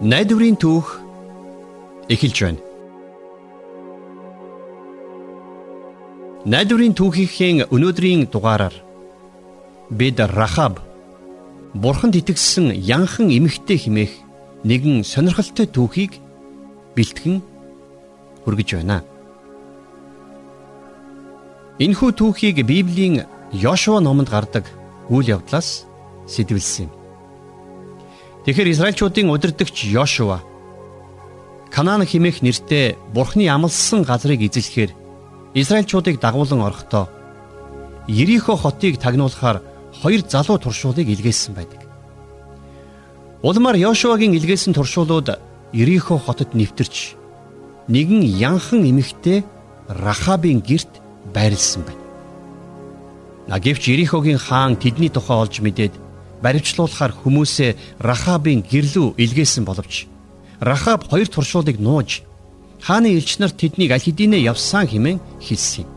Найдварын түүх эхэлж байна. Найдварын түүхийн өнөөдрийн дугаараар бид Рахаб Бурханд итгэсэн янхан эмэгтэй химээх нэгэн сонирхолтой түүхийг бэлтгэн хүргэж байна. Энэхүү түүхийг Библийн Йошуа номонд гардаг үйл явдлаас сэтвэлсэн юм. Тэгэхээр Израильчуудын удирдагч Йошуа Канаан химэх нэртэй Бурхны амлсан газрыг эзлэхээр Израильчуудыг дагуулan орохдоо Ерихо хотыг тагнуулахаар хоёр залуу туршуулыг илгээсэн байдаг. Улмаар Йошуагийн илгээсэн туршуулууд Ерихо хотод нэвтэрч нэгэн янхан эмэгтэй Рахабын герт байрлсан байна. Нагивч Ерихогийн хаан тэдний тухай олж мэдээд баривчлуулахаар хүмүүсээ Рахабын гэрлүү илгээсэн боловч Рахаб хоёр туршуулыг нууж хааны элч нар тэднийг аль хэдийнэ явсан хэмээн хэлсэн юм.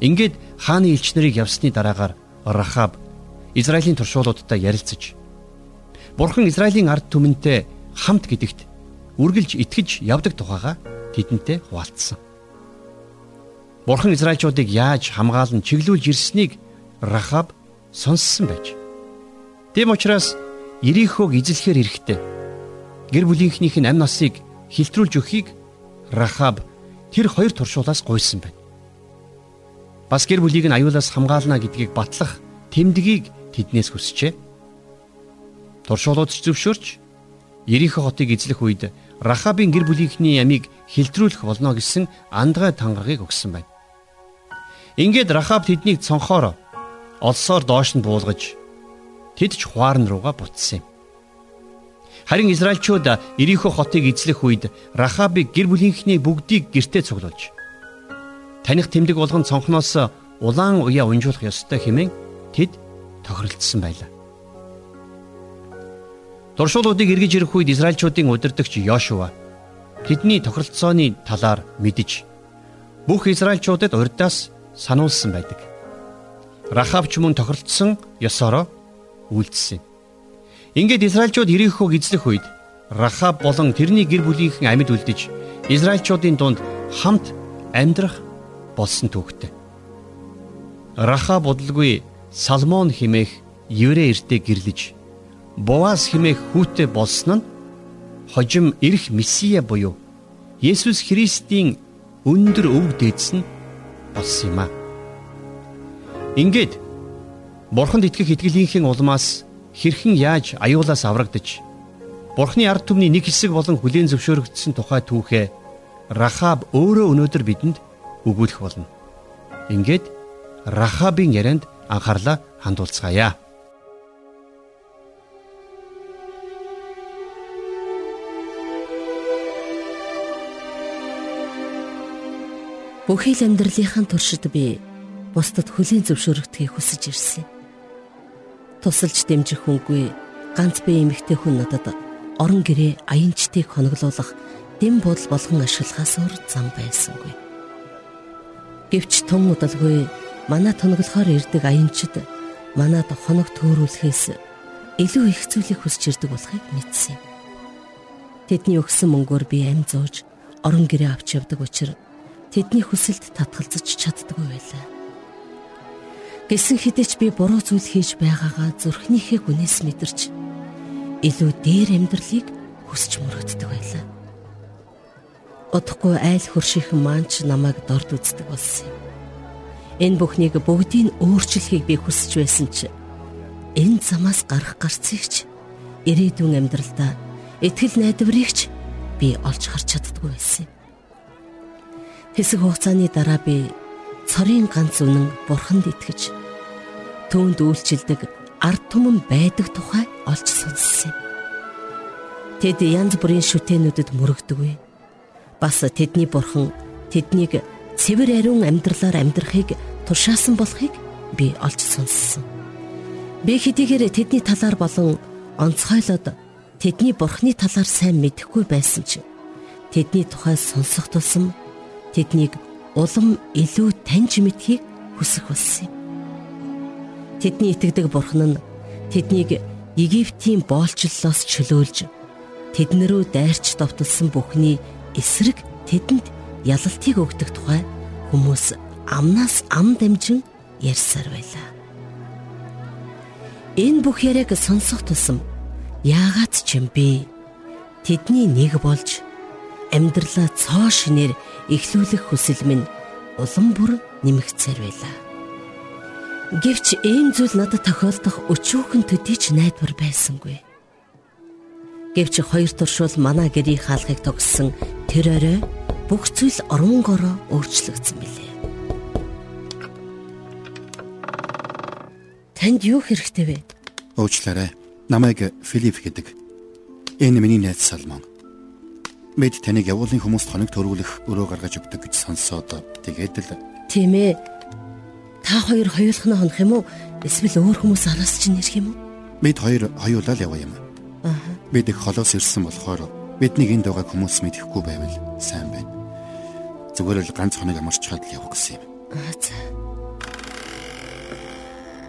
Ингээд хааны элч нарыг явсны дараагаар Рахаб Израилийн туршуулуудтай ярилцаж Бурхан Израилийн ард түмэнтэй хамт гэдэгт үргэлж итгэж явдаг тухайга тэдэнтэй хуваалцсан. Бурхан Израильчуудыг яаж хамгаалan чиглүүлж ирснийг Рахаб сонссон байж. Тэм учраас Ирихог эзлэхээр эрэхтэй. Гэр бүлийнхнийх нь амь насыг хилтрүүлж өгөхийг Рахаб тэр хоёр туршуулаас гуйсан байна. Бас гэр бүлийг нь аюулаас хамгаална гэдгийг батлах тэмдгийг тэднээс хүсжээ. Туршуулууд зөвшөөрч Ирихо хотыг эзлэх үед Рахабын гэр бүлийнхний амийг хилтрүүлэх болно гэсэн андгай тангарагыг өгсөн байна. Ингээд Рахаб тэднийг цонхоор олсоор доош нь буулгаж тэд ч хуарн руугаа буцсан юм. Харин Израильчууд Ирихо хотыг эзлэх үед Рахабыг гэр бүлийнхний бүгдийг гертэ цуглуулж таних тэмдэг болгон цонхноос улаан уяа унжуулах ёстой хэмээн тэд тохиролцсон байлаа. Туршуулуудыг эргэж ирэх үед Израильчуудын удирдагч Йошуа тэдний тохиролцооны талаар мэдж бүх Израильчуудад урьдаас сануулсан байдаг. Рахаб ч мөн тохиролцсон ёсороо үйлдэлсэн. Ингээд Израильчууд Ирихог эзлэх үед Рахаб болон тэрний гэр бүлийнхэн амьд үлдэж Израильчуудын дунд хамт амьдрах болсон түүхтэй. Рахаб бодлгүй Салмон химээх еврей эртээ гэрлэж Боаз химээх хүүтэй болсон нь хожим эрх месиа буюу Есүс Христийн өндөр өв дээдс нь болсон юм а. Ингээд Бурханд итгэх итгэлийнхээ улмаас хэрхэн яаж аюулаас аврагдаж Бурхны ард түмний нэг хэсэг болон хүлээн зөвшөөрөгдсөн тухай түүхээ Рахаб өөрөө өнөөдөр бидэнд өгүүлэх болно. Ингээд Рахабын ярианд анхаарлаа хандуулцгаая. Бүхий л амьдралынхаа туршид би бусдад хүлээн зөвшөөрөгдөхийг хүсэж ирсэн тусалж дэмжих хүнгүй ганц бие эмэгтэй хүн надад орон гэрээ аянчтыг хоноглуулах дэм бодол болгон ашиглахаас өөр зам байсангүй. Гэвч тун удалгүй манай тоноглохоор ирдэг аянчид манад хоног төөрүүлэхээс илүү их зүйлийг хүсч ирдэг болохыг мэдсэн. Тэдний өгсөн мөнгөөр би амь зууж орон гэрээ авч явдаг учраас тэдний хүсэлд татгалзаж чаддгүй байлаа. Гэсэн хэдий ч би буруу зүйл хийж байгаагаа зүрхнийхээ гүнээс мэдэрч илүү дээр амьдралыг хүсч мөрөгддөг байлаа. Удахгүй айл хөршийнхэн маань ч намайг дорд үздэг болсон юм. Энэ бүхнийг бүгдийг өөрчлөхийг би хүсэж байсан ч энэ замаас гарах гарцыг ч ирээдүйн амьдралдаа итгэл найдварыг ч би олж харж чаддгүй байсан юм. Хэсэг хугацааны дараа би цорын ганц үнэн бурханд итгэж түүнд үйлчилдэг ард түмэн байдаг тухай олж сонссон юм. Тэд янз бүрийн шүтэнүүдэд мөрөгдөггүй. Бас тэдний бурхан тэднийг цэвэр ариун амьдралаар амьдрахыг туршаасан болохыг би олж сонссон. Би хэдийгээр тэдний талаар болон онцгойлоод тэдний бурхны талаар сайн мэдэхгүй байсан ч тэдний тухай сонсох тусам тэднийг улам илүү таньж мэдхийг хүсэх болсон юм. Тэдний итгэдэг бурхан нь тэднийг Египтийн боолчлолоос чөлөөлж тэднэрөө дайрч довтолсон бүхний эсрэг тэдэнд ялалтыг өгдөг тухай хүмүүс амнаас ам дамжин ярьсаар байлаа. Энэ бүх яриаг сонсох тусам яагаад ч юм бэ? Тэдний нэг болж амьдралаа цоо шинээр эхлүүлэх хүсэл минь улам бүр нэмэгцээр байлаа. Гэвч ийм зүйл надад тохиолдох өчүүхэн төдий ч найдвар байсангүй. Гэвч хоёр туршуул манай гэрийг хаалгыг тогссон тэр орой бүх зүйл оронгороо өөрчлөгдсөн билээ. Танд юу хэрэгтэй вэ? Уучлаарай. Намайг Филипп гэдэг. Энэ миний найз Салмон. Мэд таныг явуулын хүмүүст хоног төрүүлэх өрөө гаргаж өгдөг гэж сонсоод тэгээд л Тийм ээ. Та хоёр хоёулахна хонох юм уу? Эсвэл өөр хүмүүс араас чинь ирэх юм уу? Бид хоёр хоёулаа л яваа юм. Аа. Бид их холоос ирсэн болохоор бидний энд байгаа хүмүүс мэдэхгүй байвал сайн байна. Зүгээр л ганц хоног амарч чад л явах гэсэн юм. Аа за.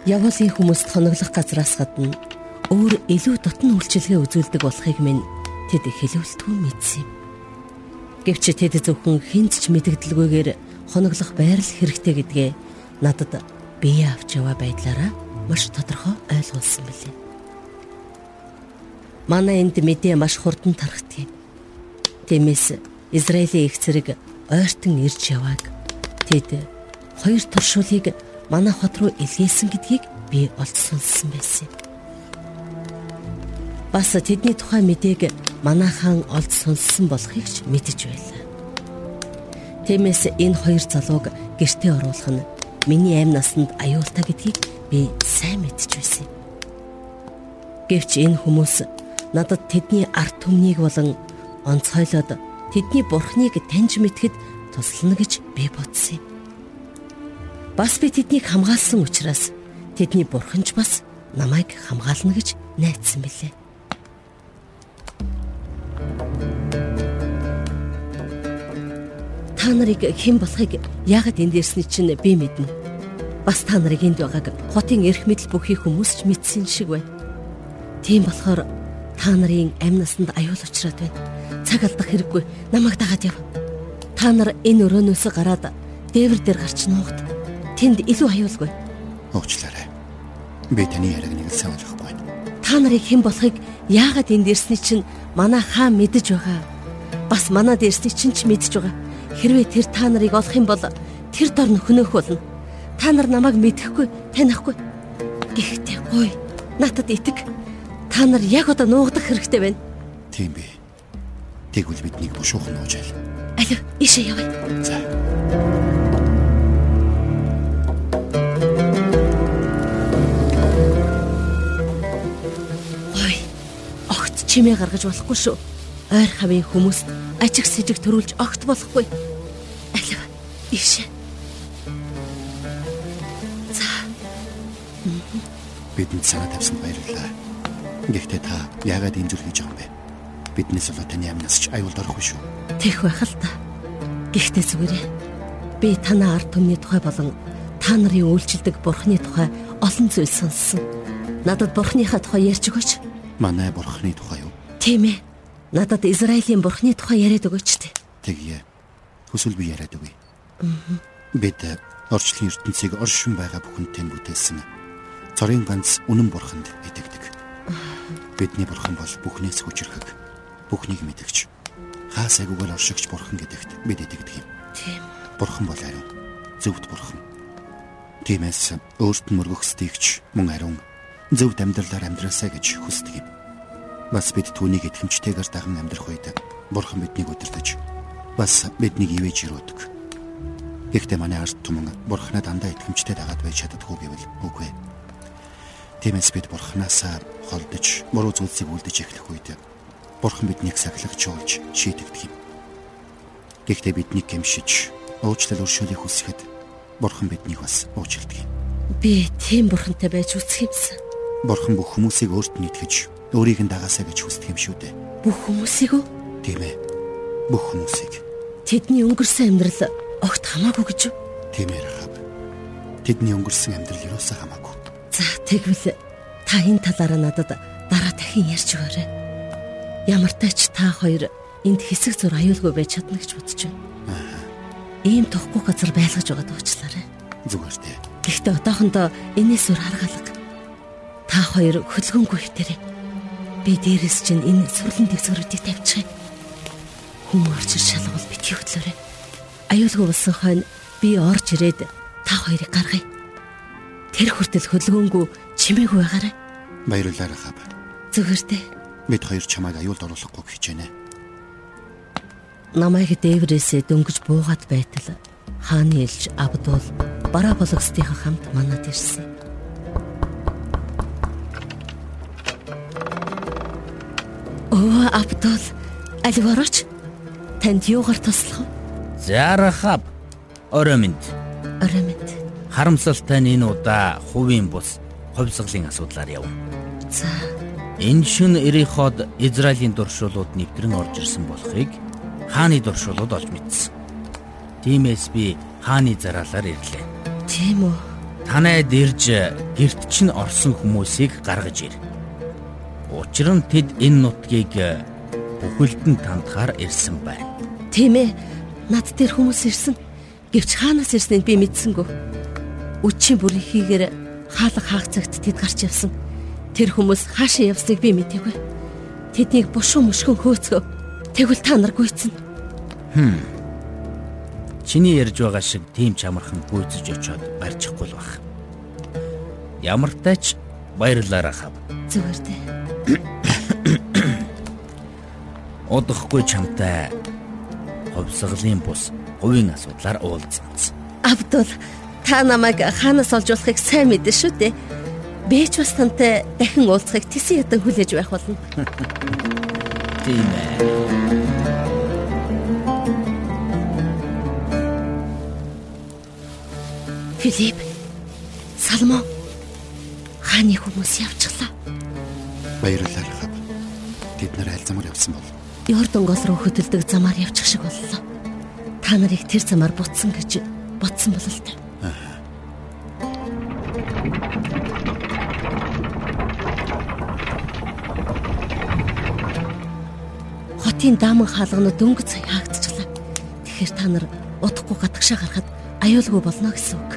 Явуулын хүмүүст хоноглох газраас гадна өөр илүү дотн үйлчилгээ үзүүлдэг болохыг минь тэд хэлүүлтгүй мэдсэн юм. Гэвч тэд зөвхөн хинт ч мэдгдэлгүйгээр хоноглох байрал хэрэгтэй гэдгээ надад бие авч яваа байдлаараа маш тодорхой ойлгуулсан билээ. Манай энд мэдээ маш хурдан тархдаг. Тиймээс Израилийн их зэрэг ойртон ирж явааг тэд хоёр туршуулыг манай хот руу илгээсэн гэдгийг би олж сонссон байсан юм. Бас тэдний тухай мэдээг манай хаан олж сонссон болохыг ч мэдэж байлаа. Тиймээс энэ хоёр залууг гэртээ оруулах нь миний аим насанд аюултай гэдгийг би сайн мэдж байсан юм. Гэвч энэ хүмүүс надад тэдний арт түмнийг болон онцгойлоод тэдний бурхныг таньж мэдхэд туслана гэж би бодсон юм. Бас би тэднийг хамгаалсан учраас тэдний бурханч бас намайг хамгаална гэж найдсан билээ. та нарыг хэн болохыг яагаад энд ирсний чинь би мэднэ. Бас та нарыг энд байгааг хотын эрх мэдэл бүхий хүмүүс ч мэдсэн шиг байна. Тийм болохоор та нарын амь насанд аюул учраад байна. Цаг алдах хэрэггүй. Намайг дагаад яв. Та нар энэ өрөөнөөс гараад дээвэр дээр гарч нуугд. Тэнд илүү аюулгүй. Уучлаарай. Би таны яриг нэг сайн байна. Та нарыг хэн болохыг яагаад энд ирсний чинь манай хаан мэдэж байгаа. Бас манад ирсний чинь ч мэдж байгаа Хэрвээ тэр та нарыг олох юм бол тэр дор нөхнөх болно. Та нар намайг мэдэхгүй, танихгүй. Гэхдээ гой, надад итэг. Та нар яг одоо нуугдах хэрэгтэй байна. Тийм би. Тэгвэл биднийг бушуухан нууж айл. Алив, ишээ явъя. За. Ой. Огт чимээ гаргаж болохгүй шүү. Ойр хавийн хүмүүст ажиг сэжиг төрүүлж огт болохгүй. Алив иш. Бидэнд санаа тавьсан баярлалаа. Гэхдээ та яагаад энэ зүйл хийж байгаа юм бэ? Биднээс болоо таны амнаас ч аюулд орохгүй шүү. Тех байх л та. Гэхдээ зүгээрээ. Би танаа ард түмний тухай болон та нарын үйлчлдэг бурхны тухай олон зүйл сонссон. Надад бурхныхаа тухай ярьж өгөөч. Манай бурхны тухай юу? Тийм ээ. Надад Израилийн бурхны тухай яриад өгөөч тээ. Тэгье. Хүсвэл би яриад өгье. Бид орчлын ертөнцийг оршин байгаа бүхэнтэй бүтээсэн. Цорын ганц үнэн бурханд итгэдэг. Бидний бурхан бол бүхнээс хүчрхэг, бүхнийг мэдгч. Хаас агуугаар оршигч бурхан гэдэгт бид итгэдэг юм. Тийм. Бурхан бол ариун, зөвхт бурхан. Тиймээс өөрт нь мөргөхсдийгч мөн ариун, зөвхт амьдралаар амьдраасаа гэж хүсдэг юм. Бас бид түүнийг итгэмжтэйгээр даган амьдрах үед бурхан биднийг удирдах бас биднийг ивэж ирүүдэг. Гэхдээ манай ард түмэн бурхнаа дандаа итгэмжтэй дагаад байж чаддаггүй гэвэл үгүй. Тиймээс бид бурхнаас холдож, буруу зүйлсийг үлдэж эхлэх үед бурхан биднийг сахилагчулж шийтгдэг юм. Гэхдээ биднийг гэмшиж, уучлал өршөөлийг хүсэхэд бурхан биднийг бас уучилдаг юм. Би тийм бурхантай байж үсэх юмсан. Бурхан бүх хүмүүсийг өөрт нь итгэж, өөрийг нь дагаасаа гэж хүсдэг юм шүү дээ. Бүх хүмүүсийг үү? Тийм ээ. Бүх хүмүүсийг. Тэдний өнгөрсөн амьдрал огт хамаагүй гэж юу? Тийм ээ Рахаб. Тэдний өнгөрсөн амьдрал юусаа хамаагүй. За тэгвэл та энэ талаараа надад дараа дахин ярьж өгөөрэй. Ямартай ч та хоёр энд хэсэг зур аюулгүй байж чадна гэж бодож байна. Ийм тохгүй газар байлгаж байгаад уучлаарай. Зүгээр дээ. Гэхдээ одоохондоо энэс зур харгалга. Та хоёр хөдөлгөөнгүй хитэрээ. Би дээрээс чинь энэ сүрлэн дэвсгэрүүдийг тавьчих юм. Хүн орч ир шалгал битгий хөтлөөрэй. Аюулгүй болсон хойно би орж ирээд та хоёрыг гаргая. Тэр хүртэл хөдөлгөөнгүй чимээгүй байгаарай. Баярлалаа хав. Зүгээр дээ. Бид хоёр чамайг аюулд оруулахгүй гэж байна. Намайг дээврээсээ дөнгөж буугаад байтал хааны элч Абдул бараа бологсдийнхаа хамт манад ирсэн. Оо Абдул Аливароч танд юугаар туслах вэ? За Рахаб орой минь. Орой минь. Харамсалтай нь энэ удаа хувийн бус хувьсгалын асуудлаар яв. За. Энэ шин Эриход Израилийн дуршуулууд нэвтрэн орж ирсэн болохыг хааны дуршуулууд олж мэдсэн. Тиймээс би хааны зараалаар ирлээ. Тийм үү? Танайд ирж герт чинь орсон хүмүүсийг гаргаж ир. Учир нь тэд энэ нутгийг бүхэлдэн тандахаар ирсэн байна. Тийм ээ. Над дээр хүмүүс ирсэн. Гэвч хаанаас ирснийг би мэдсэнгүү. Үчийн бүрийн хийгээр хаалга хаагцагт тэд гарч явсан. Тэр хүмүүс хаашаа явсныг би мэдээгүй. Тэднийг бушуу мөшгөн хөөцгөө. Тэгвэл та нар гүйцэн. Хм. Чиний ярьж байгаа шиг тийм чамархан гүйцэж очоод барьчихгүй л баг. Ямар тач баярлаарай хав. Зүгээр дээ. Удахгүй чамтай хувьсгалын бус хувийн асуудлаар уулзсан. Абдул та намайг хаанаас олж болохыг сайн мэдэн шүү дээ. Бэж бас тантай дахин уулзахыг тэсэн ядан хүлээж байх болно. Тийм ээ. Филипп, Салмон хааны хүмүүс явчихлаа. Баярлалаа хав. Тэд нар аль замаар явсан бол? Йордан гол руу хөдөлдөг замаар явчих шиг боллоо. Та нарыг тэр замаар буцсан гэж бодсон бол Хотын дааман хаалганы дөнгөж хаагдчихлаа. Тэгэхээр та нар удахгүй гадагшаа гарахад аюулгүй болно гэсэн үг.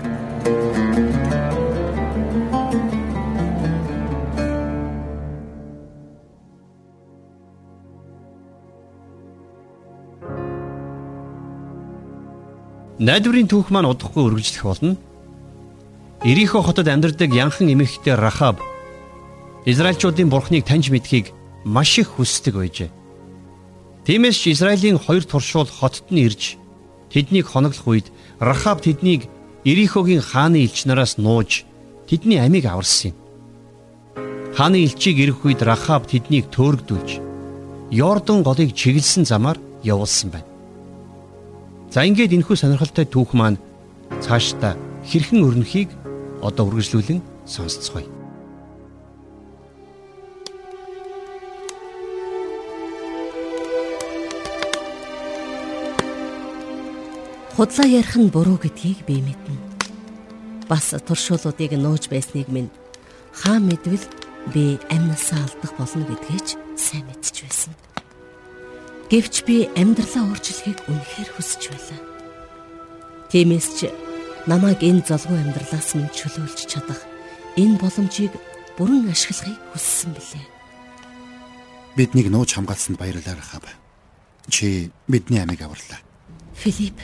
Найдварын түүх маань удахгүй үргэлжлэх болно. Ирихо хотод амьдардаг янхан эмэгтэй Рахаб Израильчуудын бурхныг таньж мэдхийг маш их хүсдэг байжээ. Тиймээс ч Израилийн хоёр туршуул хотод нь ирж тэднийг хоноглох үед Рахаб тэднийг Ирихогийн хааны элч нараас нууж тэдний амийг аварсан юм. Хааны элчийг ирэх үед Рахаб тэднийг төөргдүүлж Йордан голыг чиглэсэн замаар явуулсан байна. За ингээд энэхүү сонирхолтой түүх маань цаашдаа хэрхэн өрнөхийг одоо үргэлжлүүлэн сонсцгоё. Худлаа ярих нь буруу гэдгийг би мэднэ. Бас туршуулуудыг нууж байсныг минь хаан мэдвэл би амнасаа алдах болно гэдгээч сайн мэдж байсан. Гэвч би амьдралаа өөрчлөхийг үнэхээр хүсэж байлаа. Тиймээс ч намайг энэ золгүй амьдралаас минь чөлөөлж чадах энэ боломжийг бүрэн ашиглахыг хүссэн билээ. Биднийг нууж хамгаалсанд баярлалаа хав. Чи бидний амийг аварлаа. Филипп,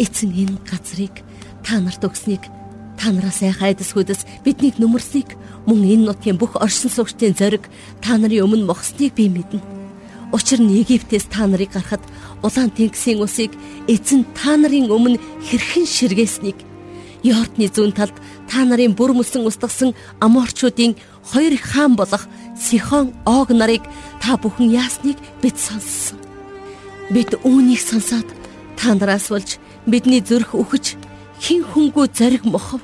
эцэн энэ газрыг та нарт өгснийг та нараас сайхан айдасгүйдэс биднийг нүмерсийг мөн энэ нутгийн бүх оршин суугчдын зориг та нарын өмнө мохсныг би мэднэ. Учир нь Египтээс та нарыг гарахад улаан тэнгисийн усыг эзэн та нарын өмнө хэрхэн ширгээснийг Йордны зүүн талд та нарын бүр мөсөн устгасан Аморчуудын хоёр их хаан болох Сихон, Ог нарыг та бүхэн яасныг бид сонссон. Бид үүнийг сонсоод та нараас болж бидний зүрх үхэж хин хүнгүй зориг мохов.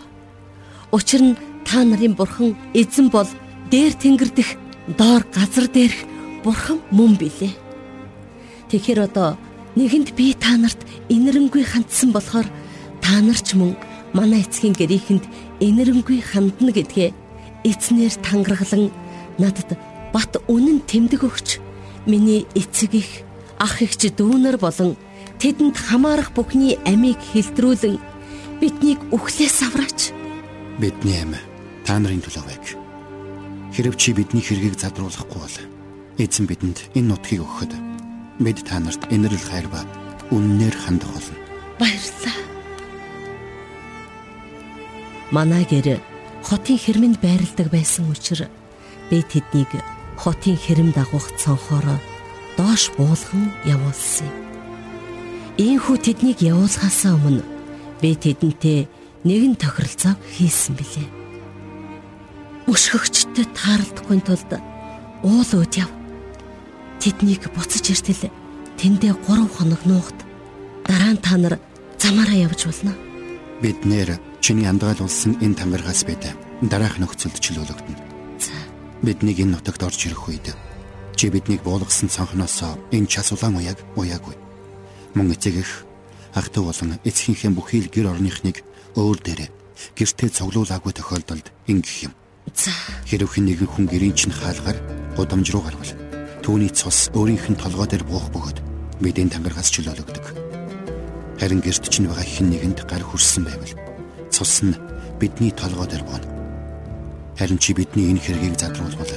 Учир нь та нарын бурхан эзэн бол дээр тэнгэр дэх доор газар дээрх бурхан мөн билээ. Тэгэхээр одоо нэгэнд би та нарт инэрэнгүй хандсан болохоор та нар ч мөн манай эцгийн гэрээхэнд инэрэнгүй хандна гэдгээ эзнэр тангаргалан надад бат үнэн тэмдэг өгч Миний эцэг их, ах эгч дүүнэр болон тэдэнд хамаарах бүхний амийг хилдрүүлэн биднийг үхлээс авраач. Бидний амь та нарын төлөө байг. Хэрв чи бидний хэргийг задруулахгүй бол эзэн бидэнд энэ нутгийг өгөхөд бид та нарт инэрл хайр ба үннээр хандах болно. Баярлалаа. Манай гэр хотын хэрмэнд байрладаг байсан учраас би тэднийг хотын хэрэм дагуух цонхоор доош буулган явуулсан юм. Ийхүү тэднийг явуулахаас өмнө би тэдэнтэй нэгэн тохиролцоог хийсэн билээ. Өшгөгчтэй таарлахгүй тулд уул үүд яв. Тэднийг буцаж иртэл тэндээ 3 хоног нуугт дараа нь та нар замаараа явж болно. Бид нэр чиний андгаалуулсан энэ тангарагаас бид дараах нөхцөлд чөлөөлөгдөнө. За Биднийг энэ нутагт орж ирэх үед чи биднийг буулгасан цонхноос энэ час улаан уяг уяагүй. Мөн эцэг их ах トゥ болон эцгийнхээ бүхий л гэр орныхныг өөр дээрээ гэртээ цуглуулаагүй тохиолдолд ингэх юм. за Хэрвээ нэгэн хүн гэрийн чинь хаалгаар гудамж руу гарвал түүний цус өөрийнх нь толгой дээр буух бөгөөд бид энэ тангарагаас чөлөөлөгдөг. Харин гэрт чинь байгаа хэн нэгэнд гар хүрсэн байвал цус нь бидний толгой дээр бууна. Харин чи бидний энэ хэргийг задруулбал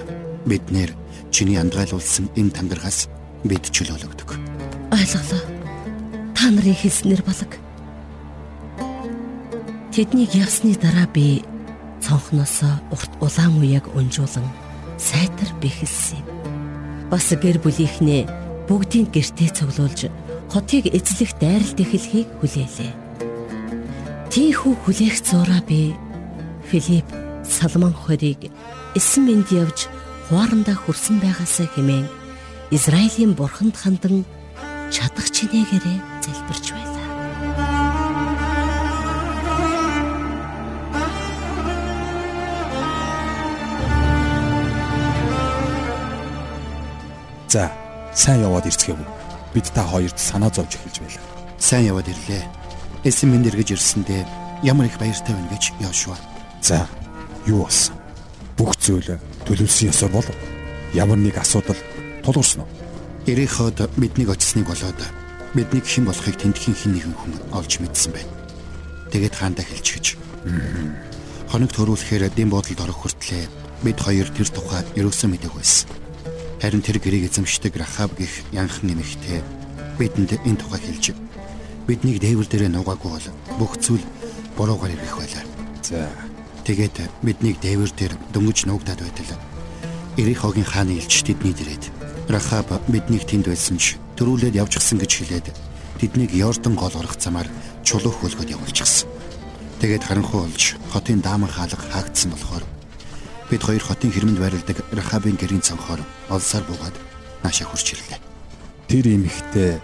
бид нэр чиний андгаалуулсан энэ тангарагаас бид чөлөөлөгдөг. ойлголоо. Та нарын хэлснэр болог. Тэднийг явсны дараа би цонхноос урт улаан уяг унжуулан сайтар бэхэлсэн юм. Бас гэр бүлийнхнээ бүгдийг гэртээ цуглуулж хотыг эзлэх дайралт эхлэхийг хүлээлээ. Тийхүү хүлээх зураа би Филипп Салман хорийг эсэм мэнд явж хуарандаа хүрсэн байгаасаа хэмээн Израилийн бурханд хандан чадах чинээгээрээ залбирч байлаа. За, сайн яваад ирцгээв. Бид та хоёрт санаа зовж эхэлж байлаа. Сайн яваад ирлээ. Эсэм минь эргэж ирсэндээ ямар их баяртай байна гэж Йошуа. За, юу болсон? Бүх зүйл төлөвлөсөн ёсоор бол ямар нэг асуудал тулгарсан уу? Ириход биднийг очисныг болоод бидний хэн болохыг тентхийн хин нэгэн хүн олж мэдсэн байна. Тэгээд хаандаа хэлчихэж. Хоног төрүүлэхээр дэм бодолд орох хүртлээр бид хоёр тэр тухай ерөөсөө мэдээг байсан. Харин тэр гэрийг эзэмшдэг Рахаб гих янхан нэмэгтэй бидэнд энэ тухай хэлж биднийг дээвэр дээрээ нугаагүй бол бүх зүйл буруугаар ирэх байлаа. За, Тэгээд биднийг дээвэр дээр дөнгөж нуугдаад байтал. Ирихогийн хааны элч тэдний дэрээд Рахаб биднийг тэнд байсан ч төрүүлээд явж гисэн гэж хэлээд тэднийг Йордан гол орох замаар чулуух хөлгөд явуулчихсан. Тэгээд харанхуй болж хотын дааман хаалга хаагдсан болохоор бид хоёр хотын хэрмэнд байрладаг Рахабын гэрийн цонхоор олсаар буугаад наашаа хурч ирлээ. тэр эмэгтэй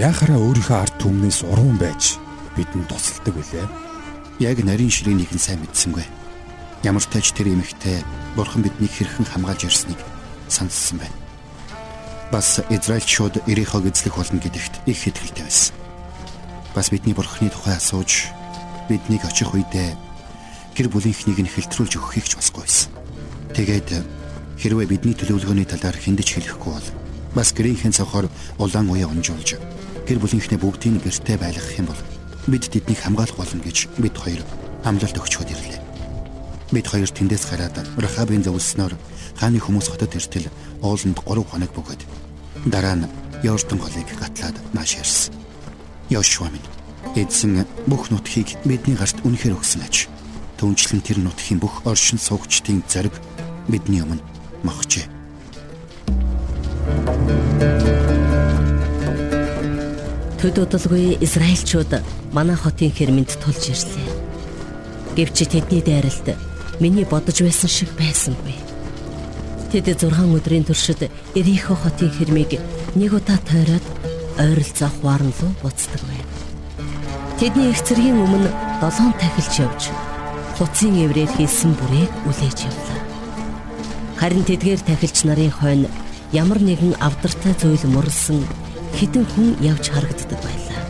яахаараа өөрийнхөө ард түмнээс уран байж бидэнд тусалдаг үлээ. Яг нарийн ширээ нэгэн сайн мэдсэнгүй. Ямар ч тач тэр эмэгтэй бурхан биднийг хэрхэн хамгаалж ирснийг сонссон байна. Бас Израильчууд Ирихог эзлэх болно гэдэгт их итгэлтэй байсан. Бас бидний бурханы тухай асууж биднийг очих үедээ гэр бүлийнхнийг нь хэлтрүүлж өгөхийг ч басгүй байсан. Тэгээд хэрвээ бидний төлөвлөгөөний талаар хиндэж хэлэхгүй бол бас гэрийнхээ цохоор улаан уяа унжуулж гэр бүлийнхнээ бүгдийг гэртээ байлгах юм бол бид тэднийг хамгаалах болно гэж бид хоёр амлалт өгчхөд ирлээ. Бид хоёр тэндээс гараад Рахабын зөвлснөөр хааны хүмүүс хотод иртэл ууланд 3 хоног бөгөөд дараа нь Йордан голыг гатлаад нааш ярьсан. Йошуа минь эзэн бүх нутгийг бидний гарт үнэхээр өгсөн аж. Түүнчлэн тэр нутгийн бүх оршин суугчдын зориг бидний өмнө мохжээ. Төд удалгүй Израильчууд манай хотын хэрмэнд тулж ирлээ. Гэвч тэдний дайралт миний бодож байсан шиг байсангүй. Тэд 6 өдрийн туршид Ирихо хотын хэрмийг нэг удаа тойроод ойролцоо хуарн руу буцдаг байна. Тэдний их цэргийн өмнө 7 тахилч явж хуцын эврээр хийсэн бүрээг үлээж явлаа. Харин тэдгээр тахилч нарын хойно ямар нэгэн авдартай зүйл мөрлсөн хідэн хүн явж харагддаг байлаа.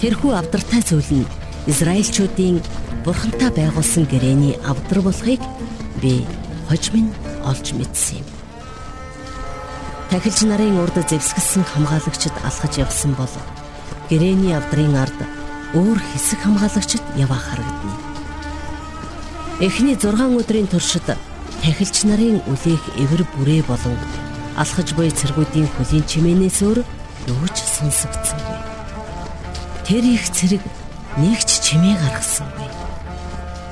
Тэрхүү авдартай зүйл нь Израильчүүдийн бурхантай байгуулсан гэрээний авдар болохыг би хожим нь олж мэдсэн юм. тахилч нарын урд зэвсгэлсэн хамгаалагчид алхаж явсан бол гэрэний авдрын ард өөр хэсэг хамгаалагчид яваа харагдана. Эхний 6 өдрийн туршид тахилч нарын үлээх эвэр бүрээ болон алхаж буй цэргүүдийн хөлийн чимээнээс өөр юу ч сонсогдсонгүй. Тэр их цэрэг нэгч чимээ гаргасангүй.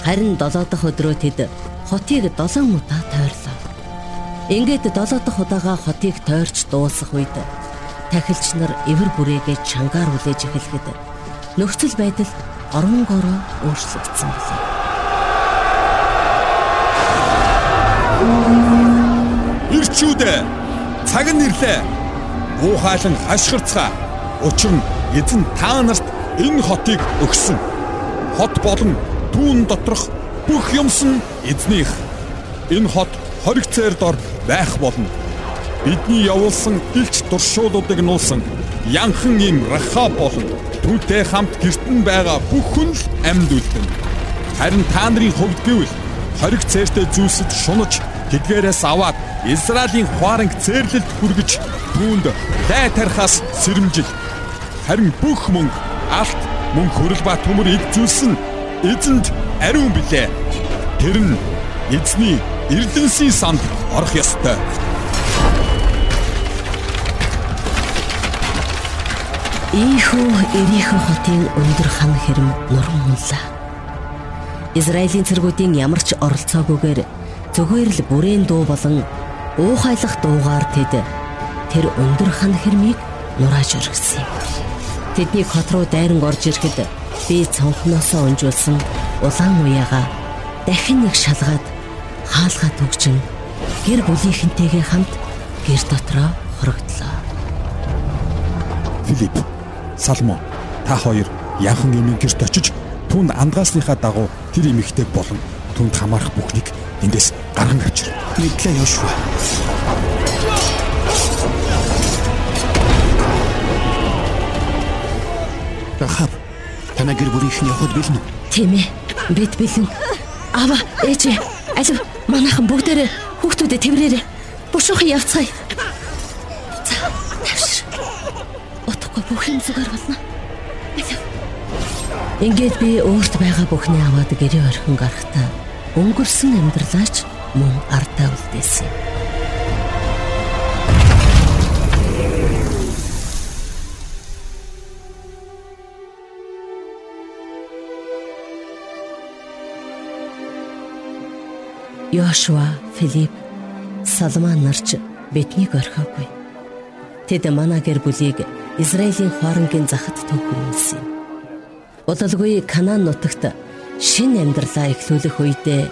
Харин 7 дахь өдрөө тэд хотыг 7 удаа тойрлоо. Ингээд 7 дахь удаага хотыг тойрч дуусах үед тахилч нар эвэр бүрээгээ чангаар үлээж эхлэхэд нөхцөл байдал оронгороо өөрчлөгдсөн билээ. Ирчүүдэ цаг нь ирлээ. Уухайлан хашгирцгаа. Учир нь эзэн та нарт энэ хотыг өгсөн. Хот болон түүн доторх бүх юмс нь эзнийх. Энэ хот хориг цээр дор байх болно. Бидний явуулсан илч дуршуулуудыг нуусан янхан им Рахаб болон түүнтэй хамт гертэн байгаа бүх хүн л амьд үлдэн. Харин та нарын хувьд гэвэл хориг цээртэй зүйлсэд шунаж тэдгээрээс аваад Израилийн хуаранг цээрлэлд хүргэж түүнд дай тарихаас сэрэмжил. Харин бүх мөнгө, алт, мөн хөрөл ба төмөр эд зүйлс нь эзэнд ариун билээ. Тэр нь эзний эрдэнсийн санд орох ёстой. Ийхүү Эрихо хотын өндөр хан хэрэм нуран мунлаа. Израилийн цэргүүдийн ямар ч оролцоогүйгээр зүгээр л бүрээн дуу болон уухайлах дуугаар тэд тэр өндөр хан хэрмийг нурааж өргөсөн юм. Тэдний хот руу дайран орж ирэхэд би цонхноосоо унжуулсан улаан уяага дахин нэг шалгаад хаалгаа төгжин гэр бүлийнхэнтэйгээ хамт гэр дотроо хорогдлоо. Филипп Салмон та хоёр янхан эмийн гэрт очиж түнд андгаасныхаа дагуу тэр эмэгтэйг болон түнд хамаарах бүхнийг эндээс гарган авчир. Мэдлээ Йошуа. Рахаб танаа гэр бүлийнхэн явхад бэлэн үү? Тийм ээ. Бид бэлэн. Ава ээж алив манайхан бүгдээрээ хүүхдүүдэд тэрвэрээрээ бушуухан явцгаая. За тавшир. Утгагүй бүх юм зүгээр болно. Ингээд би өөрт байгаа бүхний аваад гэрээ орхин гарахтаа өнгөрсөн амьдралаач мөн ардаа үлдээсэн. Йошуа, Филипп, Салман нарч биднийг орхиогүй. Тэд манай гэр бүлийг Израилийн хоорондын захад төвхөрүүлсэн. Удалгүй Канаан нутагт шин амьдралаа эхлүүлэх үедээ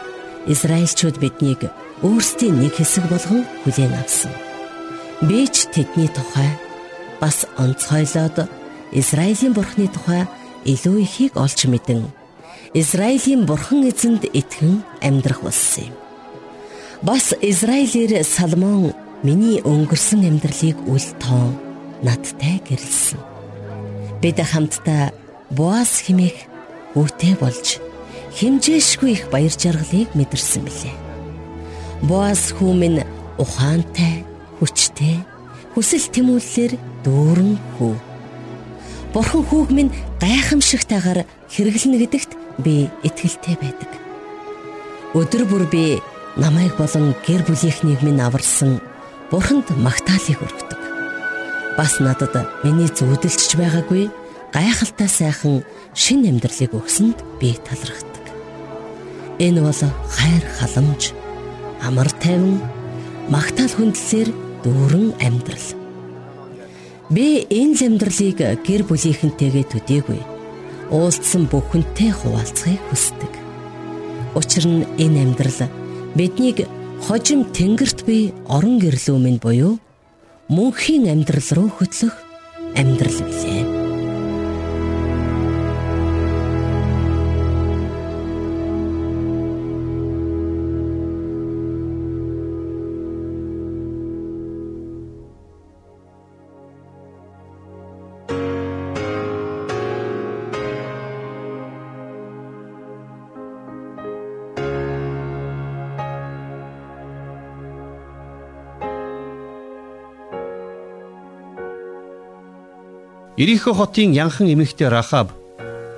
Израильчууд биднийг өөрсдийн нэг хэсэг болгон хүлээн авсан. Би ч тэдний тухай бас онцгойлоод Израилийн бурхны тухай илүү ихийг олж мэдэн Израилийн бурхан эзэнд итгэн амьдрах болсон юм. Бас Израилээр Салмон миний өнгөрсөн амьдралыг үл тоон надтай гэрэлсэн. Бид хамтдаа Боас химэх үүтэй болж химжээшгүй их баяр жаргалыг мэдэрсэн билээ. Боас хүмүн ухаантай, хүчтэй, хүсэл тэмүүллэр дүүрэн хүү. Бурхан хүүг минь гайхамшигтайгаар хэрэглэнэ гэдэгт би итгэлтэй байдаг. Өдөр бүр би намайг болон гэр бүлийнхнийг минь аварсан бурханд магтаалыг өргөдөг. Бас надад миний зүудэлж байгаагүй гайхалтай сайхан шин амьдралыг өгсөнд би талархдаг. Энэ бол хайр халамж, амар тайван, магтаал хүндлэлээр дүүрэн амьдрал. Би энэ л амьдралыг гэр бүлийнхэнтэйгээ төдийгүй уулзсан бүхэнтэй хуваалцахыг хүсдэг. Учир нь энэ амьдрал биднийг хожим тэнгэрт бий орон гэрлүү минь буюу мөнхийн амьдрал руу хөтлөх амьдрал билээ. Ирихо хотын янхан эмэгтэй Рахаб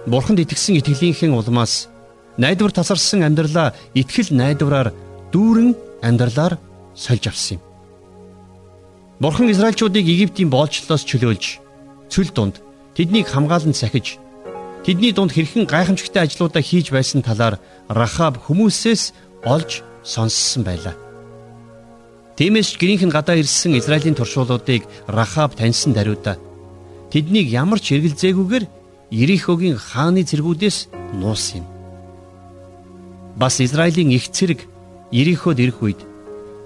Бурханд итгэсэн итгэлийнхэн улмаас найдвар тасарсан амьдралаа итгэл найдвараар дүүрэн амьдралаар сольж авсан юм. Бурхан Израильчуудыг Египтийн боолчлолоос чөлөөлж цөл дунд тэднийг хамгаалан сахиж тэдний дунд хэрхэн гайхамшигтай ажлуудаа хийж байсан талаар Рахаб хүмүүсээс олж сонссон байлаа. Тиймээс гэрийнх нь гадаа ирсэн Израилийн туршуулуудыг Рахаб таньсан даруйда тэднийг ямар ч эргэлзээгүйгээр Ирихогийн хааны цэргүүдээс нуусан юм. Бас Израилийн их цэрэг Ириход ирэх үед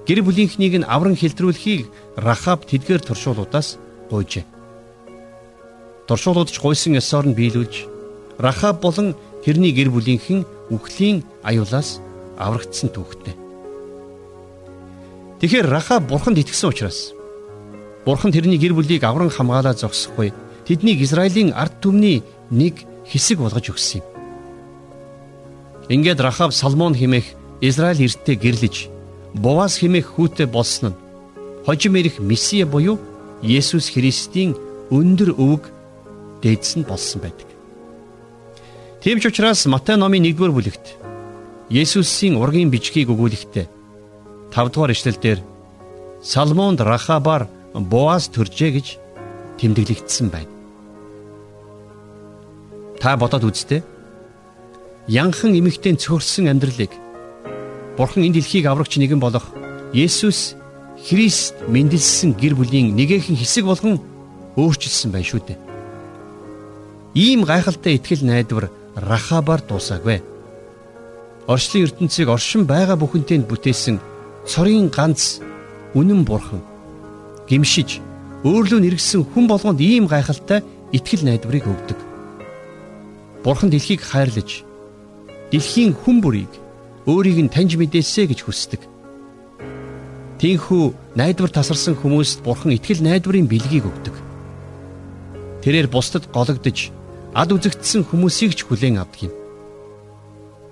гэр бүлийнхнийг нь авран хилтрүүлэхийг Рахаб тэдгээр туршуулуудаас гуйжээ. Туршуулууд ч гуйсан ёсоор нь биелүүлж Рахаб болон тэрний гэр бүлийнхэн үхлийн аюулаас аврагдсан түүхтэй. Тэгэхээр Рахаб бурханд итгэсэн учраас бурхан тэрний гэр бүлийг авран хамгаалаад зогсохгүй тэднийг Израилийн ард түмний нэг хэсэг болгож өгсөн юм. Ингээд Рахаб Салмон химэх Израиль эрттэй гэрлэж Бовас химэх хүүтэй болсон нь хожим ирэх Месиа буюу Есүс Христийн өндөр өвөг дээдс нь болсон байдаг. Тийм ч учраас Матай номын 1-р бүлэгт Есүсийн ургийн бичгийг өгүүлэхдээ 5 дугаар ишлэлдэр Салмонд Рахабар Боаз төржээ гэж тэмдэглэгдсэн байна. Та бодоод үзтээ. Янхан эмэгтэй цөхөрсөн амьдралыг Бурхан энэ дэлхийг аврагч нэгэн болох Есүс Христ мэндэлсэн гэр бүлийн нэгэн хэсэг болгон өөрчилсөн байна шүү дээ. Ийм гайхалтай итгэл найдвар Рахабар дуусаагүй. Орчлын ертөнцийг оршин байгаа бүхэнтэй бүтээсэн цорын ганц үнэн бурхан гимшиж өөрлөө нэргсэн хүн болгонд ийм гайхалтай итгэл найдварыг өгдөг. Бурхан дэлхийг хайрлаж дэлхийн хүн бүрийг өөрийг нь таньж мэдээсэ гэж хүсдэг. Тинхүү найдвар тасарсан хүмүүст бурхан итгэл найдварын бэлгийг өгдөг. Тэрээр бусдад гологдож ад үзэгдсэн хүмүүсийг ч хүлээн авдаг юм.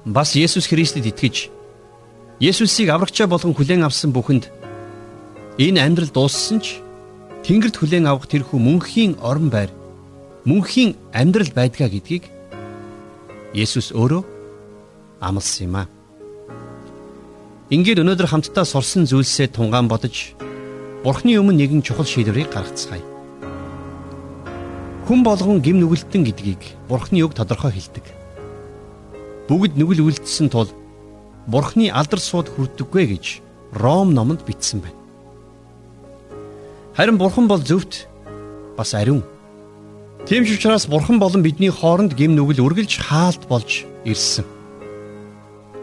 Бас Есүс Христэд итгэж Есүсийг аврагчаа болгон хүлээн авсан бүхэнд энэ амьдрал дууссан ч Тэнгэрд хүлээн авах тэрхүү мөнхийн орон байр мөнхийн амьдрал байдгаа гэдгийг Есүс өөрөө амласан юм а. Ингээд өнөөдөр хамтдаа сурсан зүйлсээ тунгаан бодож Бурхны өмнө нэгэн чухал шийдвэрийг гаргацгаая. Хүн болгон гим нүгэлтэн гэдгийг Бурхны үг тодорхой хэлдэг. Бүгд нүгэл үлдсэн тул Бурхны алдар сууд хүрдэггүй гэж Ром номонд бичсэн байна. Харин Бурхан бол зөвхт бас ариун. Тийм ч учраас Бурхан болон бидний хооронд гим нүгэл үргэлж хаалт болж ирсэн.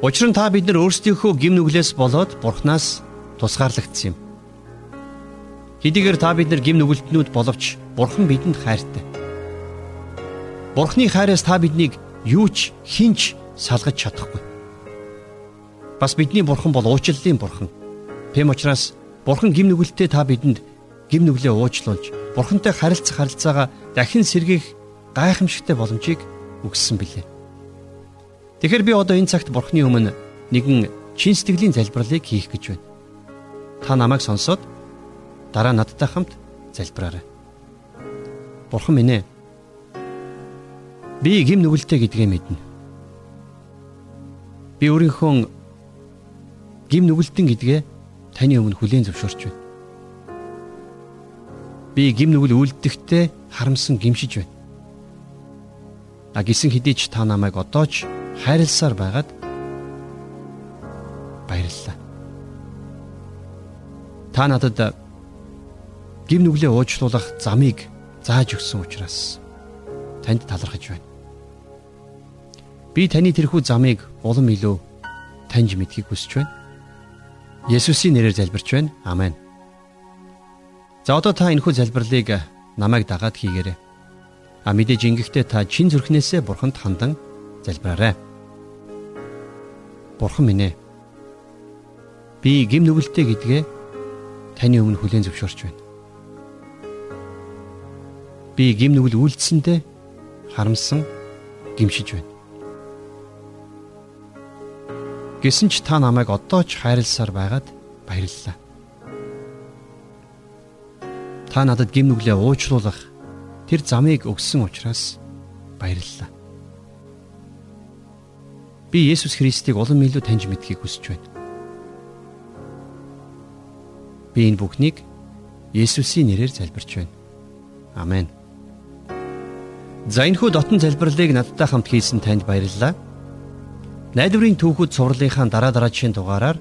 Учир нь та бид нар өөрсдийнхөө гим нүглээс болоод Бурханаас тусгаарлагдсан юм. Хэдийгээр та бид нар гим нүгэлтнүүд боловч Бурхан бидэнд хайртай. Бурханы хайраас та биднийг юу ч хинч салгаж чадахгүй. Бас бидний бурхан бол уучлалын бурхан. Тэм учраас бурхан гим нүгэлтэд та бидэнд гим нүглээ уучлуулж бурхантай харилцах харилцаагаа дахин сэргээх гайхамшигтай боломжийг өгсөн билээ. Тэгэхээр би одоо энэ цагт бурханы өмнө нэгэн чин сэтгэлийн залбирлыг хийх гэж байна. Та намайг сонсоод дараа надтай хамт залбираарай. Бурхан минь ээ. Би гим нүгэлтэй гэдгээ мэднэ. Би өөрийнхөө гим нүгэлтэн гэдгээ таны өмнө хүлээн зөвшөөрч байна. Би гим нүгэл үлдэхдээ харамсан гимшиж байна. А гисэн хэдий ч та намайг одоо ч хайрласаар байгаад баярлалаа. Та надад гим нүглээ уучлуулах замыг зааж өгсөн учраас танд талархаж байна. Би таны тэрхүү замыг улам илүү таньж мэдхийг хүсэж байна. Есүсийн нэрээр залбирч байна. Амен. За одоо та энэхүү залбирлыг намайг дагаад хийгээрэй. А мэдээж ингэхдээ та чин зүрхнээсээ бурханд хандан залбираарай. Бурхан минь ээ. Би гим нүгэлтэй гэдгээ таны өмнө хүлээн зөвшөөрч байна. Би гим нүгэл үйлдсэндээ харамсан гимшиж байна. Гэсэн ч та намайг одоо ч хайрласаар байгаад баярлалаа. Та надад гим нүглээ уучлуулах тэр замыг өгсөн учраас баярлалаа. Би Есүс Христийг улам илүү таньж мэдхийг хүсэж байна. Би энэ бүхнийг Есүсийн нэрээр залбирч байна. Амен. За энэхүү дотн залбирлыг надтай хамт хийсэн танд баярлалаа. Найдварын түүхүүд сурлынхаа дараа дараачийн дугаараар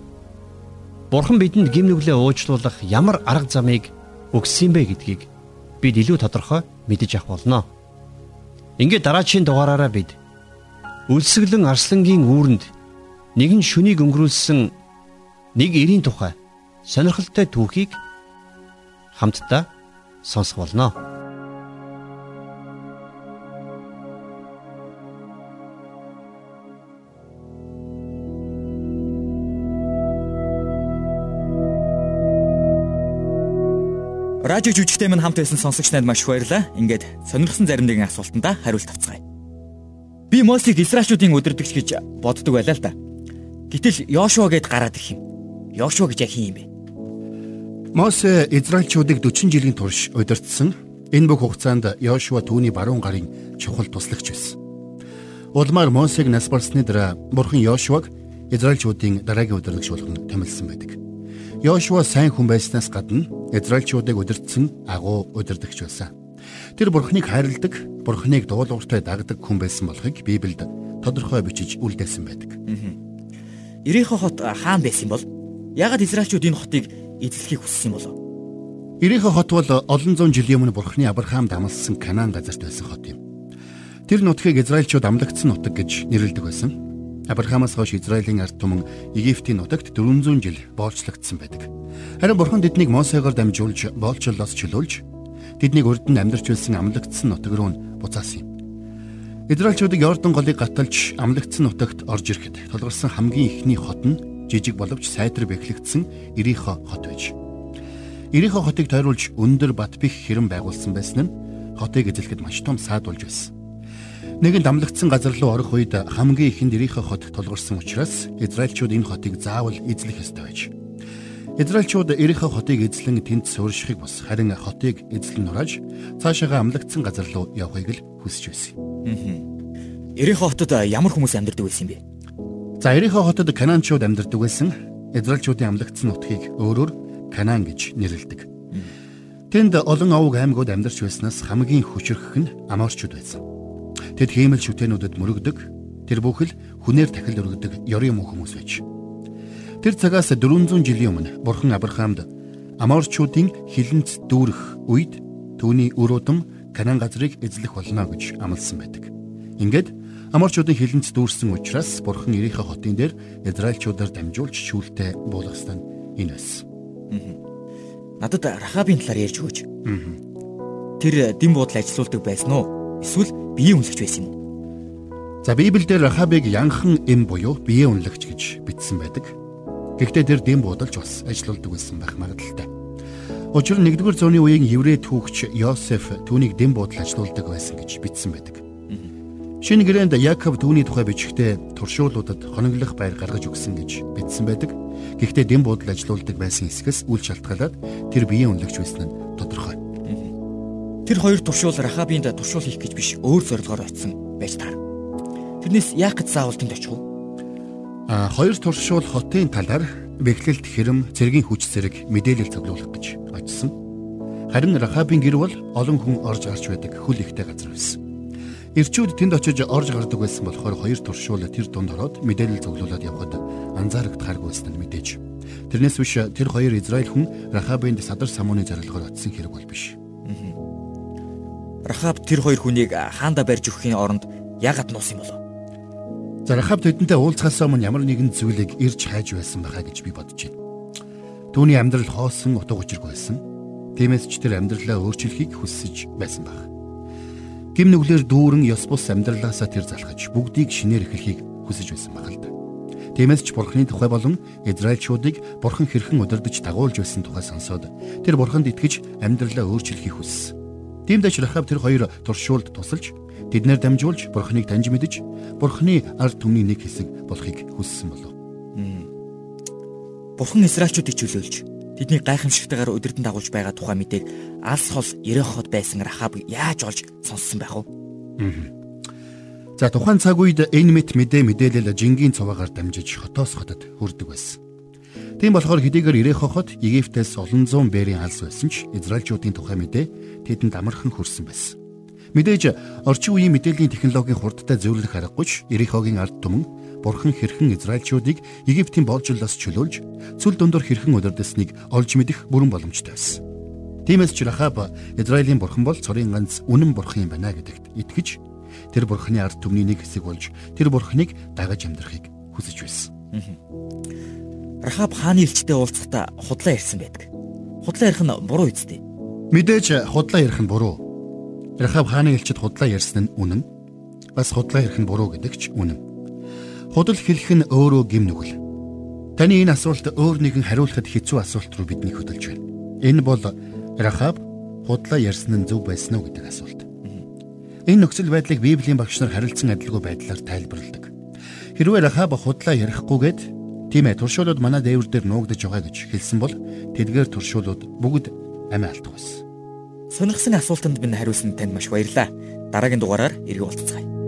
Бурхан бидэнд гим нүглээ уучлуулах ямар арга замыг өгсөн бэ гэдгийг бид илүү тодорхой мэдэж авах болно. Ингээд дараачийн дугаараараа бид өлсгөлэн арслангийн үүрэнд нэгэн шүнийг өнгөрүүлсэн нэг эрийн тухай сонирхолтой түүхийг хамтдаа сонсох болно. Радио жүжигтэй минь хамт байсан сонсогч найд маш их баярлалаа. Ингээд сонирхсан зарим нэгэн асуултандаа хариулт авцгаая. Би Мосийг Израильчүүдийн өдөрдөгч гэж боддог байлаа л да. Гэтэл Йошуа гэд гараад их юм. Йошуа гэж яг хин юм бэ? Мосе Израильчүүдийг 40 жилийн турш удирдсан. Энэ бүх хугацаанд Йошуа түүний баруун гарын чухал туслагч байсан. Улмаар Мосег нас барсны дараа Бурхан Йошуаг Израильчүүдийн дараагийн удирдагч болгон томилсон байдаг. Йошуа сайн хүн байснаас гадна Израильчуудыг удирдсан агуу удирдагч байсан. Тэр Бурхныг хайрладаг, Бурхныг дуулууртай дагдаг хүн байсан болохыг Библиэд тодорхой бичиж үлдээсэн байдаг. Ирихо хот хаан байсан бол ягаад Израильчууд энэ хотыг эзлэхийг хүссэн болов? Ирихо хот бол олон зуун жилийн өмнө Бурхны Авраамд амласан Канаан газарт байсан хот юм. Тэр нутгийг Израильчууд амлагдсан нутаг гэж нэрлэдэг байсан. Авраамаас хойш Израилийн ард түмэн Египтийн нутагт 400 жил боолчлогдсон байдаг. Харин Бурхан тэднийг Мосегоор дамжуулж боолчлолоос чөлөөлж тэднийг урд нь амьдарч байсан амлагдсан нутаг руу буцаасан юм. Израильчуудыг Йордан голыг гаталж амлагдсан нутагт орж ирэхэд толгорсон хамгийн ихний хот нь жижиг боловч сайтар бэхлэгдсэн Ирихо хот байж. Ирихо хотыг тойруулж өндөр бат бих хэрэм байгуулсан байсан нь хотыг эзлэхэд маш том саад болж байсан. Нэгэн дамлагдсан газар руу орох үед хамгийн ихэнд Ирихо хот тулгарсан учраас Израильчууд энэ хотыг заавал эзлэх ёстой байж. Израильчууд Ирихо хотыг эзлэн тэнд сууршихыг бос харин хотыг эзлэн нурааж цаашаага амлагдсан газар руу явахыг л хүсэж байсан. Ирихо хотод ямар хүмүүс амьдардаг байсан бэ? За Ирихо хотод Канаанчууд амьдардаг байсан. Израильчуудын амлагдсан нутгийг өөрөөр Канаан гэж нэрлэдэг. Тэнд олон овг аймагуд амьдарч байснаас хамгийн хүчрэх нь Аморчууд байсан. Тэд хиймэл шүтэнүүдэд мөрөгдөг. Тэр бүхэл хүнээр тахил өргөдөг ёрын мөн хүмүүс байж. Тэр цагаас 400 жилийн өмнө Бурхан Авраамд Аморчуудын хилэнц дүүрэх үед түүний өрөөдөм Канаан газрыг эзлэх болно гэж амласан байдаг. Ингээд Аморчуудын хилэнц дүүрсэн учраас Бурхан Ирихэ хотын дээр Израильчуудаар дамжуулж шүүлтэ буулгах стан энэ байсан. Надад Рахабын талаар ярьж өгөөч. Тэр дэм буудал ажилуулдаг байсан уу? Эсвэл биеийн үнэлэгч байсан юм? За Библиэлд Рахабыг янхан эм буюу биеийн үнэлэгч гэж бичсэн байдаг. Гэхдээ тэр дэм буудалж бас ажиллаулдаг байсан байх магадaltaй. Учир нь 1-р зууны үеийн еврей түүхч Йосеф түүнийг дэм буудал ажиллаулдаг байсан гэж бичсэн байдаг. Шинэ гэрээнд Яков түүний тухай бичихдээ туршуулуудад хоноглох байр гаргаж өгсөн гэж бичсэн байдаг. Гэхдээ дэм буудал ажиллаулдаг байсан хэсгээс үл шалтгаалаад тэр биеийн үнэлэгч байсан нь тодорхой. Тэр хоёр туршуул Рахабинд туршуул хийх гэж биш өөр зорилгоор очисон байж таар. Тэрнээс яах гэж заавал тэнд очих вэ? А хоёр туршуул хотын талаар бэхлэлт хэрэм цэргийн хүч зэрэг мэдээлэл цуглуулах гэж очисон. Харин Рахабын гэр бол олон хүн орж гарч байдаг хөл ихтэй газар байсан. Ирчүүд тэнд очиж орж гардаг байсан болохоор хоёр туршуул тэр дунд ороод мэдээлэл цуглуулад явхад анзаарагдахааргүй байсан нь мэдээж. Тэрнээс биш тэр хоёр Израиль хүн Рахабынд садар самууны зорилгоор очисон хэрэг бол биш. Рахаб тэр хоёр хүнийг хаанда барьж өгөхийн оронд яагаад нуусан болов? За Рахаб тэдэнтэй уулзахаас өмнө ямар нэгэн зүйлийг ирж хайж байсан байхаа гэж би бодож байна. Түүний амьдрал хоосон утга учиргүй байсан. Тиймээс ч тэр амьдралаа өөрчлөхийг хүсэж байсан баг. Гим нүглэр дүүрэн ёс бус амьдралаасаа тэр залхаж бүгдийг шинээр эхлэхийг хүсэж байсан баг л да. Тиймээс ч Бурхны тухай болон Израильчуудыг Бурхан хэрхэн удирдах дагуулж байсан тухай сонсоод тэр Бурханд итгэж амьдралаа өөрчлөхийг хүссэн. Тиймдээ Рахаб тэр хоёр туршуулд тусалж тэднэр дамжуулж Бурхныг таньж мэдэж Бурхны ард түмний нэг хэсэг болохыг хүссэн болов. Бурхан Израильчуудыг чөлөөлж тэдний гайхамшигтайгаар удирдан дагуулж байгаа тухай мэдээг алс хол Ереход байсан Рахаб яаж олж сонссон байх вэ? За тухайн цаг үед энэ мэт мэдээ мэдээлэл жингийн цуваагаар дамжиж хотоос хотод хүрдэг байсан. Тийм болохоор хэдийгээр Ерехоход Египтээс олон зуун бэрийн алс байсан ч Израильчуудын тухай мэдээ тэдэнд амархан хүрсэн байсан. Мэдээж орчин үеийн мэдээллийн технологийн хурдтай зөвлөх аргагүй ч Ерехогийн ард түмэн Бурхан хэрхэн Израильчуудыг Египтийн болжлоос чөлөөлж цүл дундор хэрхэн удирдсаныг олж мэдэх бүрэн боломжтой байсан. Тиймээс ч Рахаб Израилийн бурхан бол цорын ганц үнэн бурхан юм байна гэдэгт итгэж тэр бурханы ард түмний нэг хэсэг болж тэр бурханыг дагаж амьдрахыг хүсэж байсан. Рахаб хааны элчтэй уулзахдаа худлаа ярьсан байдаг. Худлаа ярих нь буруу үстэй. Мэдээж худлаа ярих нь буруу. Рахаб хааны элчид худлаа ярьсан нь үнэн. Бас худлаа ярих нь буруу гэдэг ч үнэн. Худал хэлэх нь өөрөө гим нүгэл. Таны энэ асуулт өөр нэгэн хариулахад хэцүү асуулт руу биднийг хөдөлж байна. Энэ бол Рахаб худлаа ярьсан нь зөв байсан уу гэдэг асуулт. Энэ нөхцөл байдлыг Библийн багш нар харилцан адилгүй байдлаар тайлбарладаг. Хэрвээ Рахаб худлаа ярихгүйгээд Тийм ээ туршуулууд манай дээвэр дээр нуугдаж байгаа гэж хэлсэн бол тэдгээр туршуулууд бүгд амиа алдах байсан. Сонирхсан асуултанд минь хариулсан танд маш баярлалаа. Дараагийн дугаараар иргэ уулзцгаая.